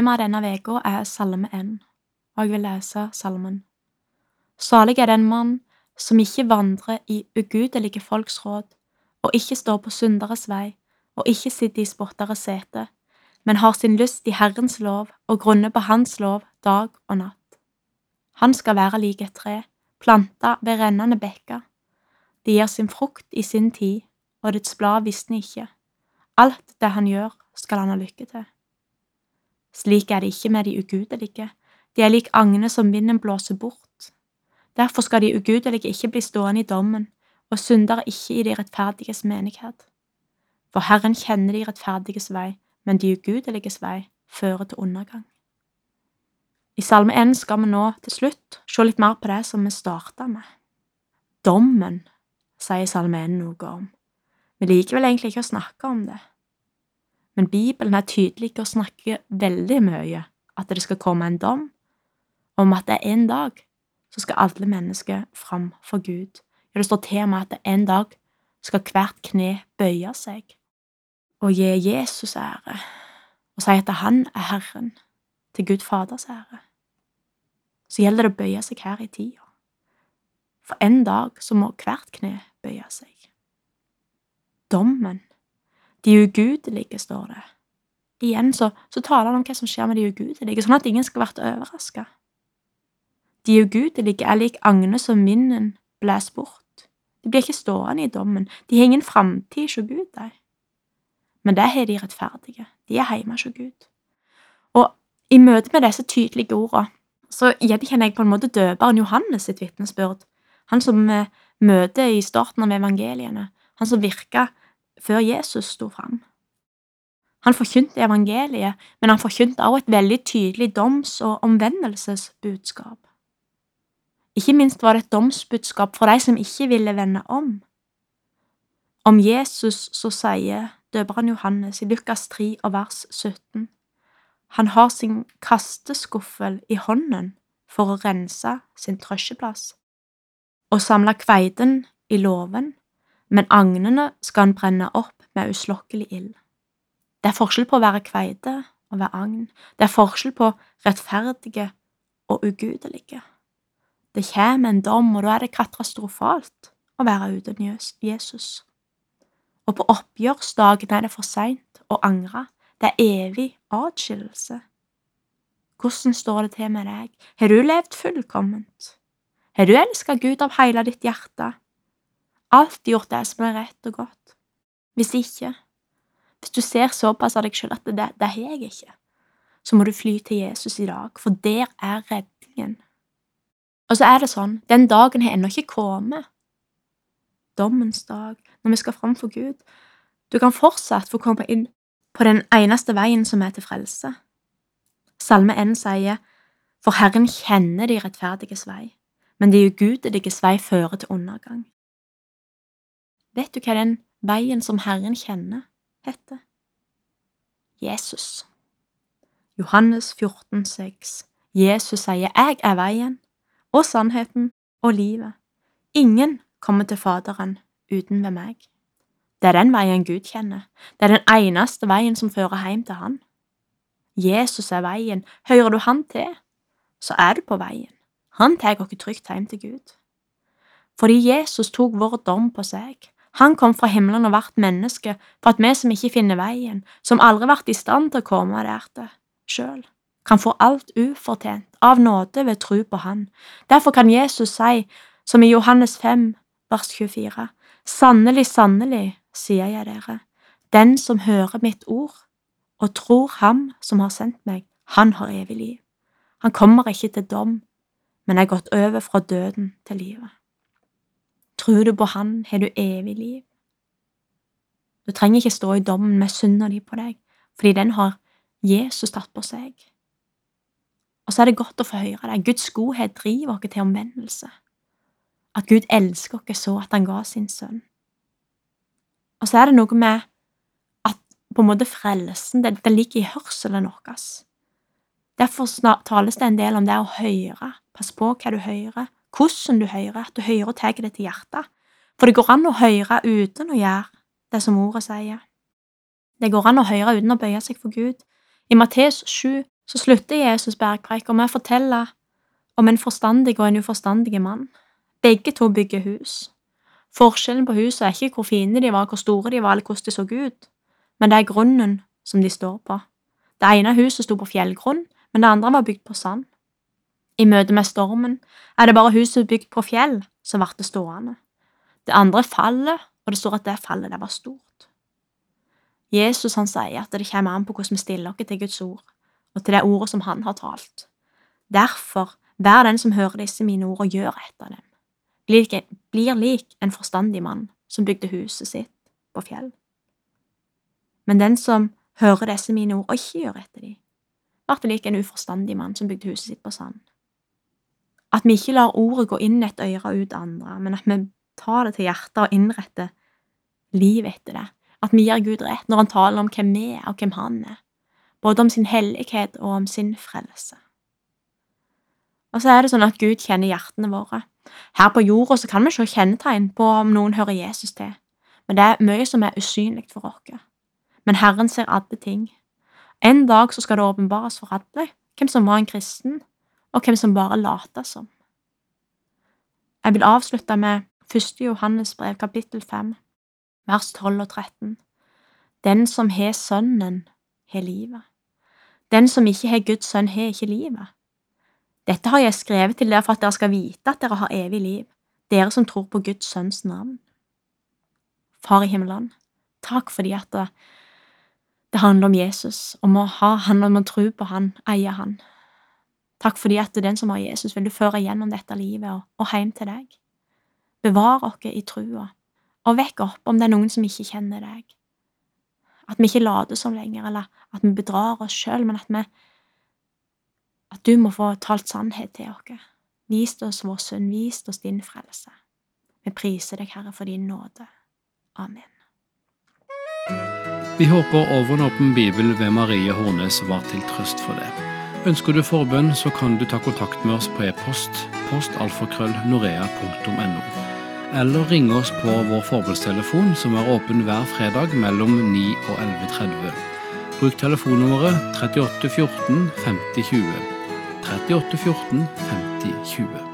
Temaet denne uka er Salme 1, og jeg vil lese salmen. Salig er den mann som ikke vandrer i ugudelige folks råd, og ikke står på synderes vei, og ikke sitter i spotteres sete, men har sin lyst i Herrens lov og grunner på Hans lov dag og natt. Han skal være lik et tre, planta ved rennende bekker. Det gir sin frukt i sin tid, og dets blad visner ikke. Alt det han gjør, skal han ha lykke til. Slik er det ikke med de ugudelige, de er lik agne som vinden blåser bort. Derfor skal de ugudelige ikke bli stående i dommen, og syndere ikke i de rettferdiges menighet. For Herren kjenner de rettferdiges vei, men de ugudeliges vei fører til undergang. I Salme 1 skal vi nå til slutt se litt mer på det som vi starta med. Dommen, sier Salme 1 noe om. Vi liker vel egentlig ikke å snakke om det, men Bibelen er tydelig og snakker veldig mye at det skal komme en dom, om at det er en dag så skal alle mennesker fram for Gud. Ja, det står til med at en dag skal hvert kne bøye seg og gi Jesus ære og si at han er Herren, til Gud Faders ære. Så gjelder det å bøye seg her i tida. For en dag så må hvert kne bøye seg. Dommen de ugudelige, står det. Igjen så, så taler han om hva som skjer med de ugudelige, sånn at ingen skal bli overraska. De ugudelige er lik agner som vinden blæs bort. De blir ikke stående i dommen, de har ingen framtid hos Gud, de. Men det har de rettferdige, de er hjemme hos Gud. Og i møte med disse tydelige ordene så gjenkjenner jeg på en måte døperen Johannes sitt vitnesbyrd, han som møter i starten av evangeliene, han som virka før Jesus sto fram. Han forkynte evangeliet, men han forkynte også et veldig tydelig doms- og omvendelsesbudskap. Ikke minst var det et domsbudskap for de som ikke ville vende om. Om Jesus så sier døperen Johannes i Lukas 3 og vers 17 han har sin kasteskuffel i hånden for å rense sin trøsjeplass og samle kveiten i låven men agnene skal han brenne opp med uslokkelig ild. Det er forskjell på å være kveite og være agn. Det er forskjell på rettferdige og ugudelige. Det kommer en dom, og da er det katastrofalt å være uten Jesus. Og på oppgjørsdagen er det for seint å angre. Det er evig atskillelse. Hvordan står det til med deg? Har du levd fullkomment? Har du elsket Gud av hele ditt hjerte? Alltid gjort det som er rett og godt. Hvis ikke, hvis du ser såpass av deg selv at det, det har jeg ikke, så må du fly til Jesus i dag, for der er redningen. Og så er det sånn, den dagen har ennå ikke kommet. Dommens dag, når vi skal fram for Gud. Du kan fortsatt få komme inn på den eneste veien som er til frelse. Salme 1 sier, For Herren kjenner de rettferdiges vei, men de ugudeliges vei fører til undergang. Vet du hva den veien som Herren kjenner, heter? Jesus. Johannes 14, 14,6 Jesus sier, Jeg er veien og sannheten og livet. Ingen kommer til Faderen uten ved meg. Det er den veien Gud kjenner. Det er den eneste veien som fører hjem til Han. Jesus er veien. Hører du Han til, så er du på veien. Han tar oss trygt hjem til Gud. Fordi Jesus tok vår dom på seg, han kom fra himmelen og vart menneske for at vi som ikke finner veien, som aldri vart i stand til å komme der sjøl, kan få alt ufortjent, av nåde ved tru på Han. Derfor kan Jesus si, som i Johannes 5, vers 24, Sannelig, sannelig, sier jeg dere, den som hører mitt ord og tror Ham som har sendt meg, han har evig liv. Han kommer ikke til dom, men er gått over fra døden til livet. Tror du på Han, har du evig liv. Du trenger ikke stå i dommen med synda di på deg, fordi den har Jesus tatt på seg. Og så er det godt å få høre det. Guds godhet driver oss til omvendelse. At Gud elsker oss så at han ga sin sønn. Og så er det noe med at på en måte frelsen, den, den ligger i hørselen vår. Derfor tales det en del om det å høre. Pass på hva du hører hvordan du hører, at du hører og tar det til hjertet. For det går an å høre uten å gjøre det som ordet sier. Det går an å høre uten å bøye seg for Gud. I Matteus 7 Så slutter Jesus bergpreika med å fortelle om en forstandig og en uforstandig mann. Begge to bygger hus. Forskjellen på husene er ikke hvor fine de var, hvor store de var, eller hvordan de så ut, men det er grunnen som de står på. Det ene huset sto på fjellgrunn, men det andre var bygd på sand. I møte med stormen er det bare huset bygd på fjell som ble stående. Det andre faller, og det står at det fallet det var stort. Jesus han sier at det kommer an på hvordan vi stiller oss til Guds ord, og til det ordet som han har talt. Derfor, vær den som hører disse mine ord, og gjør etter dem blir lik en forstandig mann som bygde huset sitt på fjell. Men den som hører disse mine ord og ikke gjør etter dem, blir lik en uforstandig mann som bygde huset sitt på sand. At vi ikke lar ordet gå inn et øre og ut andre, men at vi tar det til hjertet og innretter livet etter det. At vi gir Gud rett når han taler om hvem vi er og hvem han er, både om sin hellighet og om sin frelse. Og så er det sånn at Gud kjenner hjertene våre. Her på jorda så kan vi se kjennetegn på om noen hører Jesus til, men det er mye som er usynlig for oss. Men Herren ser alle ting. En dag så skal det åpenbares for alle hvem som var en kristen, og hvem som bare later som. Jeg vil avslutte med 1. Johannes brev kapittel 5, vers 12 og 13. Den som har Sønnen, har livet. Den som ikke har Guds sønn, har ikke livet. Dette har jeg skrevet til dere for at dere skal vite at dere har evig liv, dere som tror på Guds sønns navn. Far i himmelen, takk fordi at det, det handler om Jesus, om å ha han, om å tro på han, eie han. Takk fordi at den som har Jesus, vil du føre gjennom dette livet og, og hjem til deg. Bevar oss i trua, og vekk opp om det er noen som ikke kjenner deg. At vi ikke later som lenger, eller at vi bedrar oss sjøl, men at vi at du må få talt sannhet til oss. Vis oss vår synd, vis oss din frelse. Vi priser deg, Herre, for din nåde. Amen. Vi håper Overnåpen bibel ved Marie Hornes var til trøst for det. Ønsker du forbønn, så kan du ta kontakt med oss på e-post postalfakrøllnorea.no, eller ringe oss på vår forbundstelefon som er åpen hver fredag mellom 9 og 11.30. Bruk telefonnummeret 38 14 50 20. 38 14 50 20.